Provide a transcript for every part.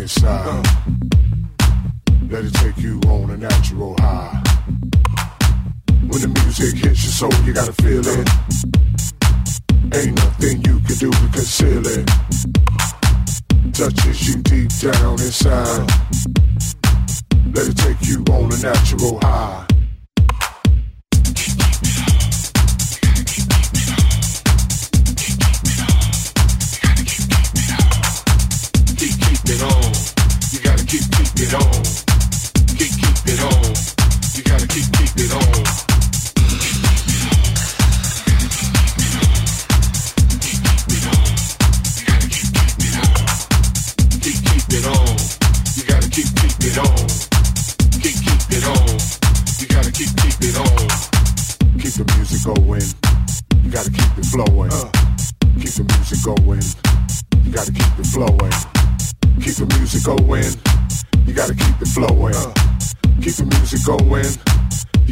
inside. Let it take you on a natural high. When the music hits your soul, you gotta feel it. Ain't nothing you can do to conceal it. Touches you deep down inside. Let it take you on a natural high.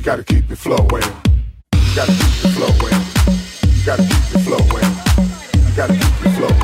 Gotta keep it flowing. Gotta keep it flowing. Gotta keep it flowing. Gotta keep it flowing.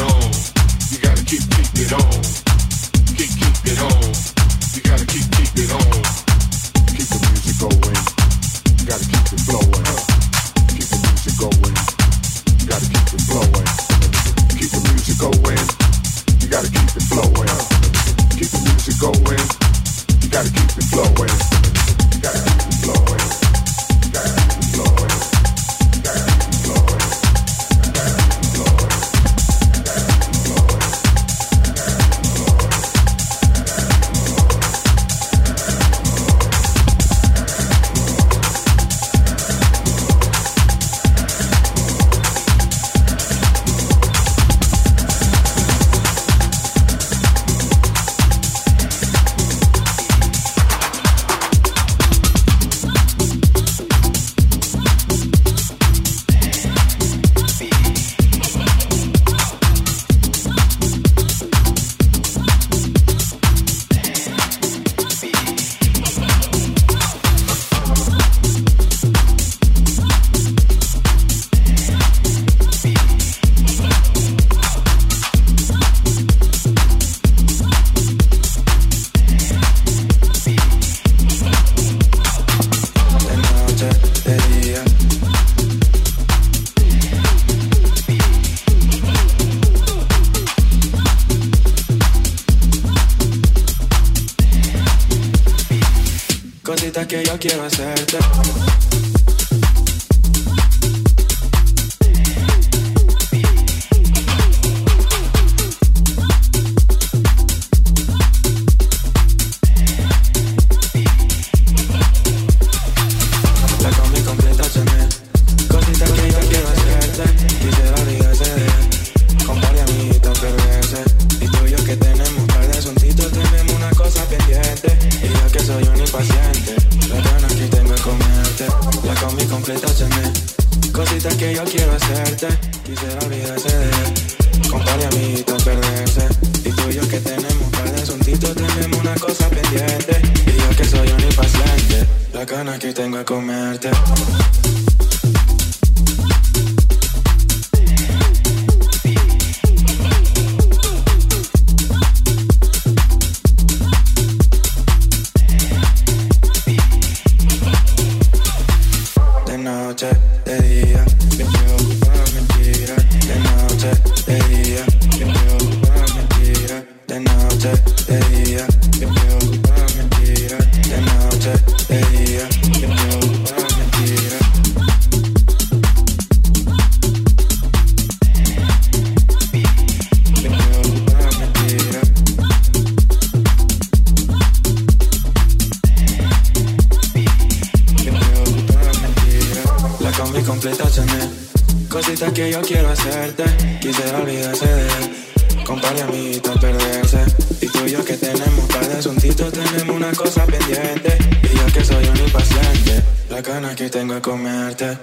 on. You gotta keep keeping it on. cositas que yo quiero hacerte. y completaciones. Cositas que yo quiero hacerte, quisiera olvidarse de él. Con par de amiguitas perderse. Y tú y yo que tenemos par de asuntitos, tenemos una cosa pendiente. Y yo que soy un impaciente, la gana que tengo de comerte.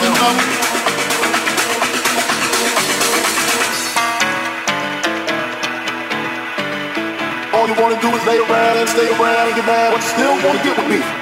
All you wanna do is lay around and stay around and get mad, but still wanna get with me.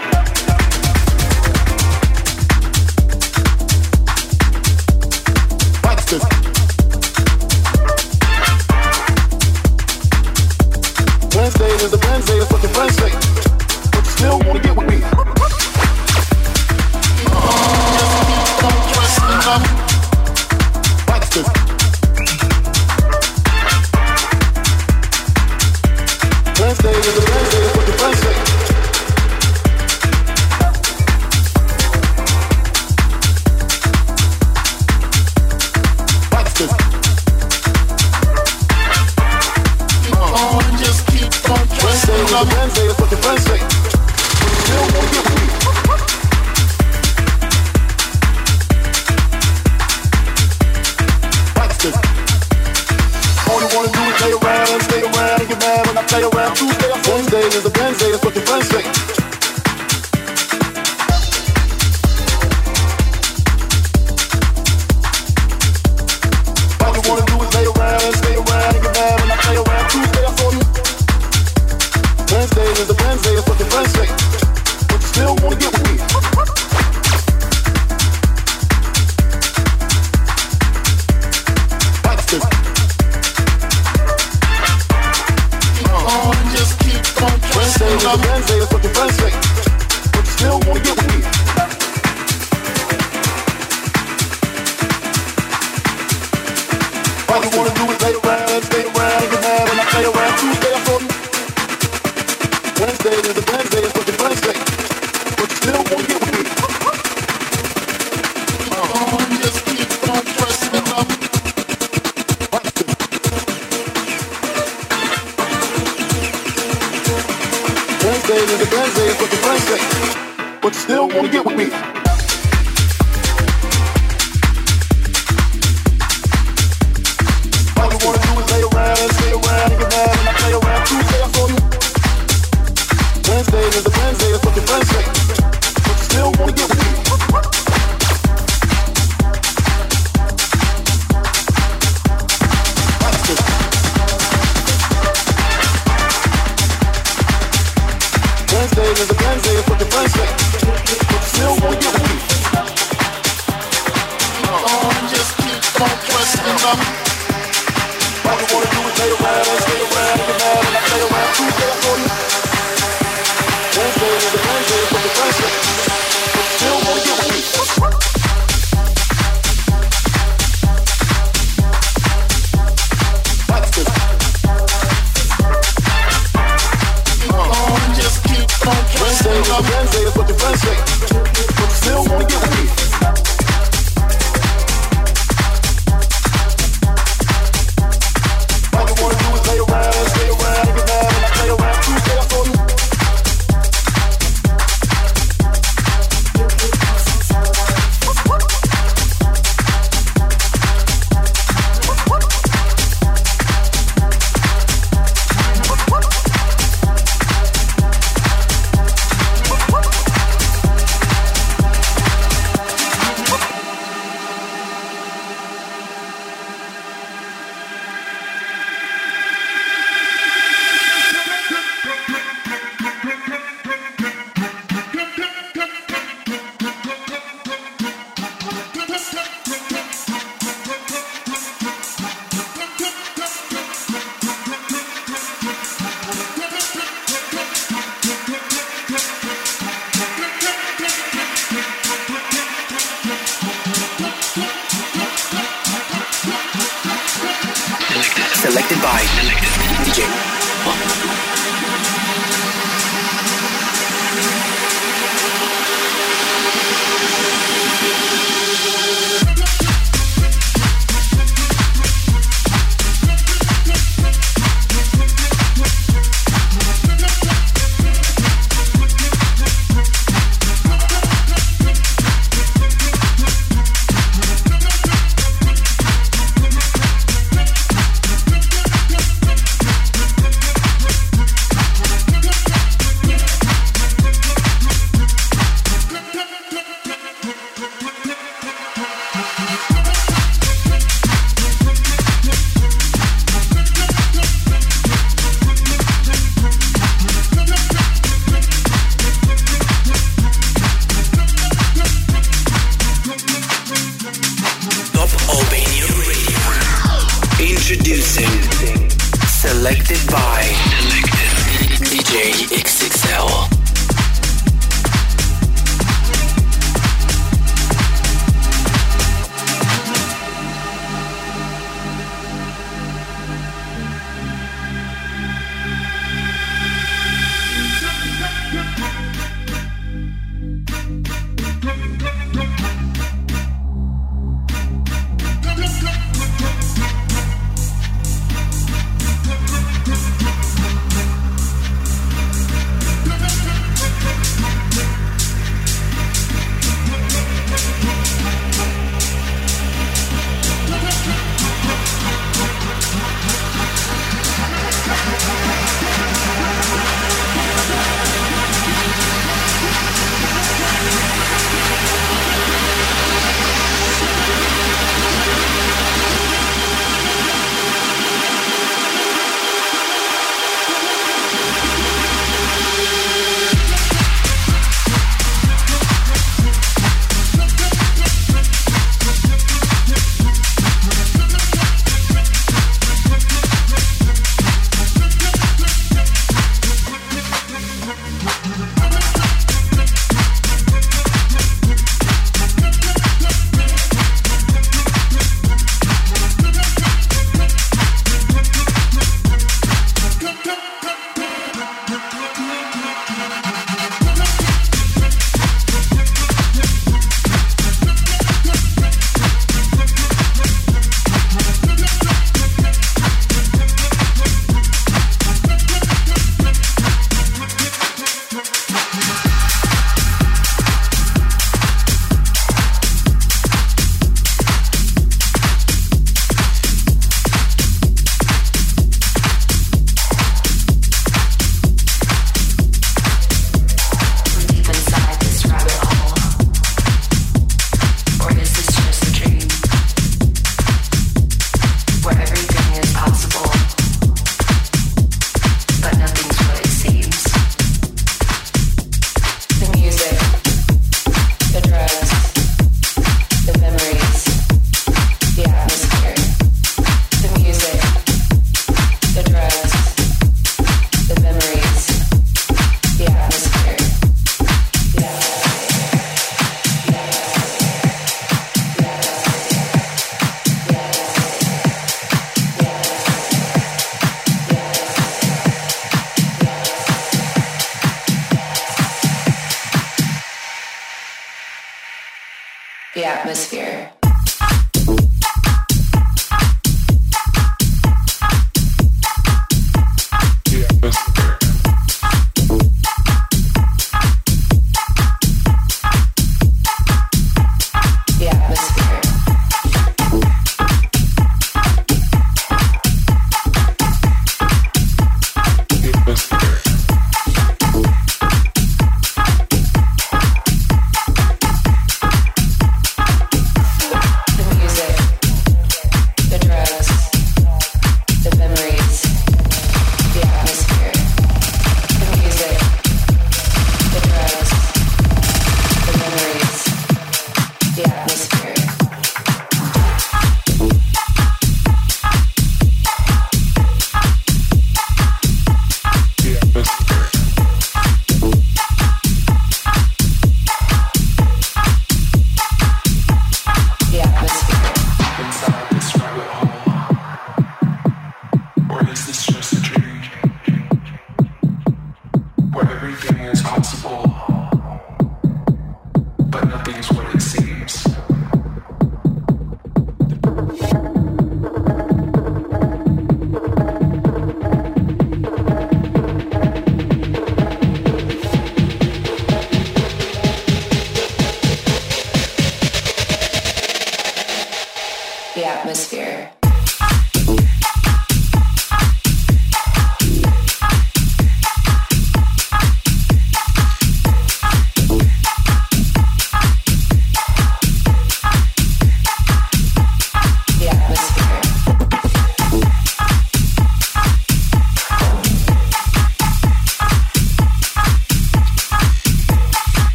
say, what your friends say, what your friends say. But you still wanna get with me. All you wanna do is around, stay around, get mad when I play around. Tuesday, how your friends say, that's what your friends say. But you still wanna get with me.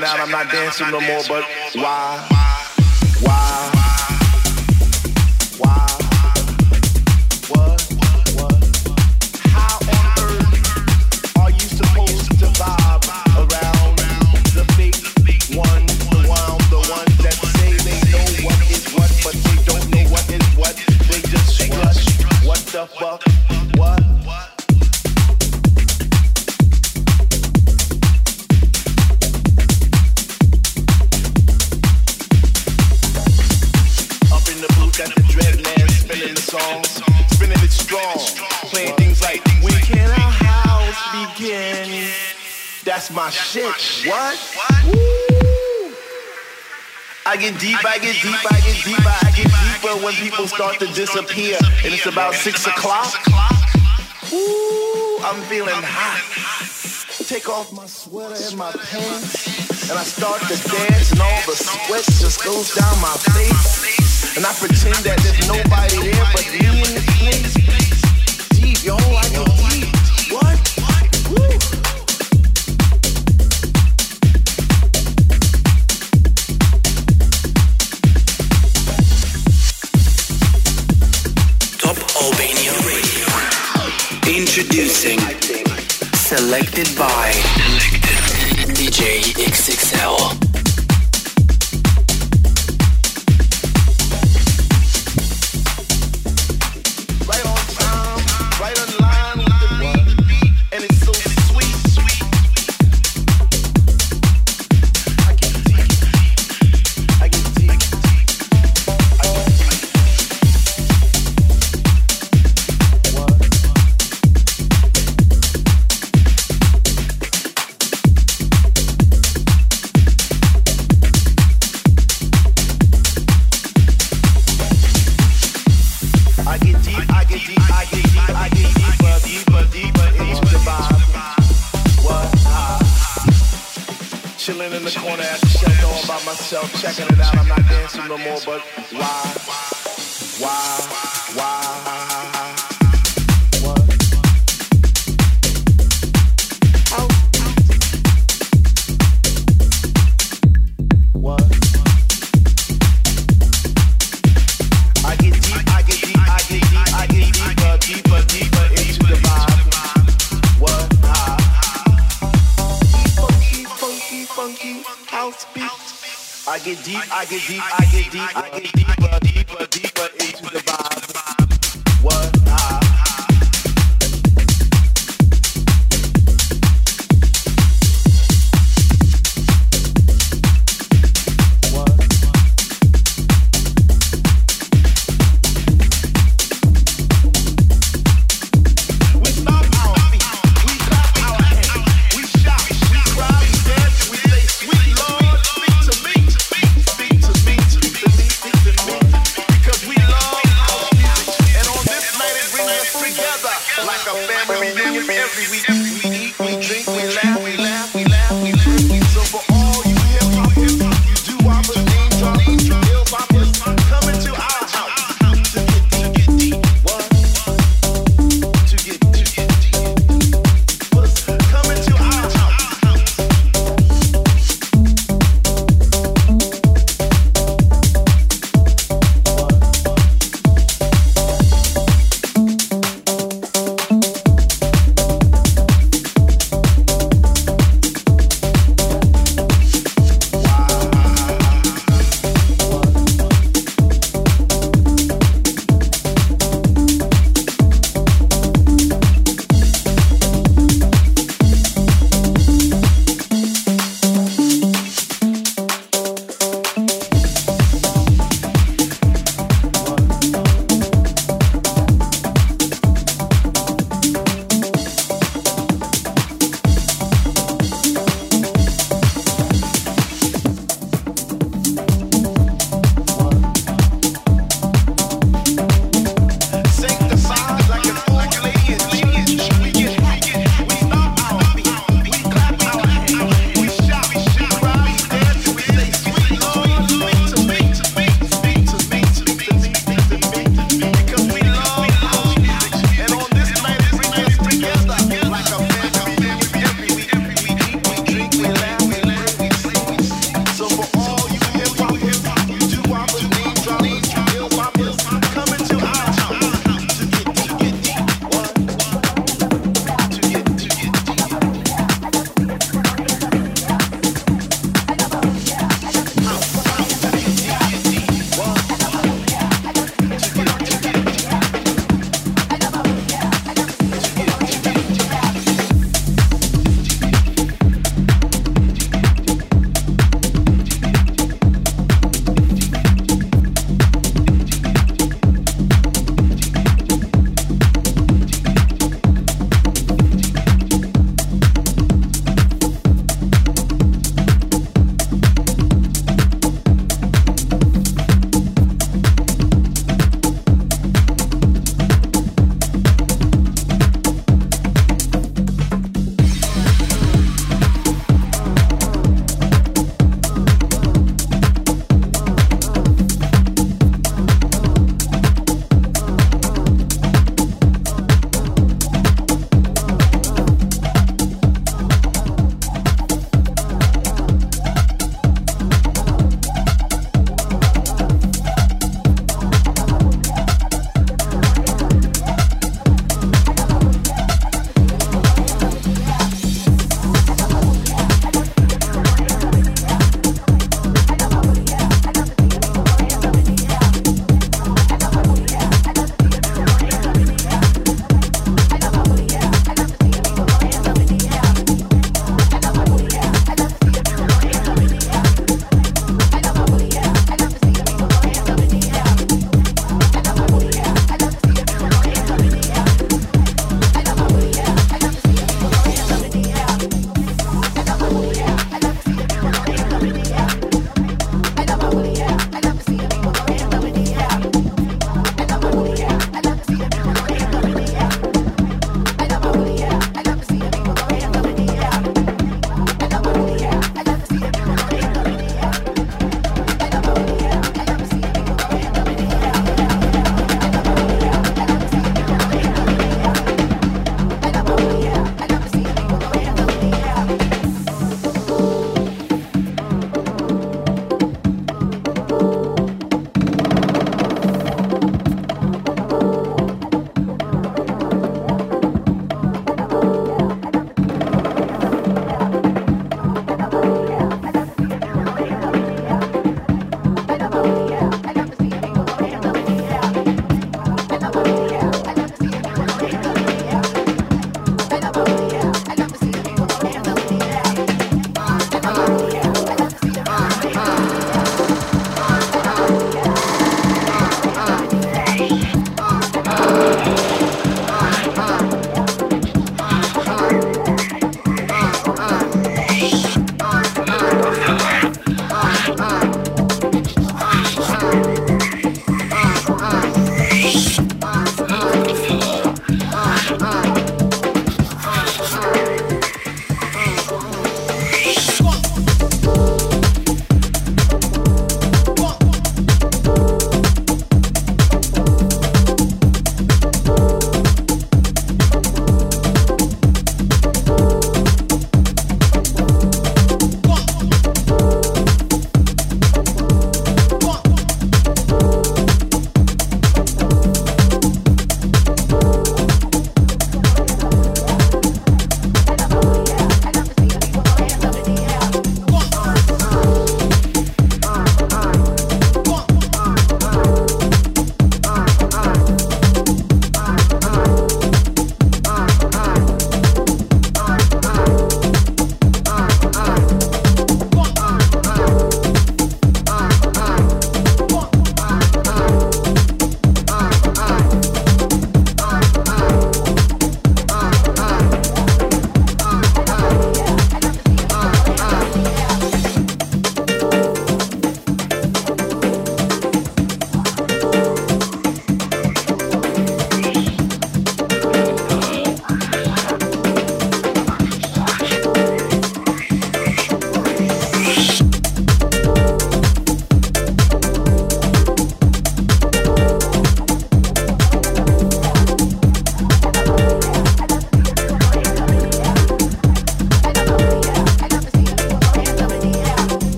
out, I'm not dancing no more, but why? get deep, I get deep, I get deep, I get deeper when people start to disappear. And it's about six o'clock. Ooh, I'm feeling hot. Take off my sweater and my pants, and I start to dance, and all the sweat just goes down my face. And I pretend that there's nobody there but me and the place. Goodbye. get deep, I get deep, I get deep, I get deep.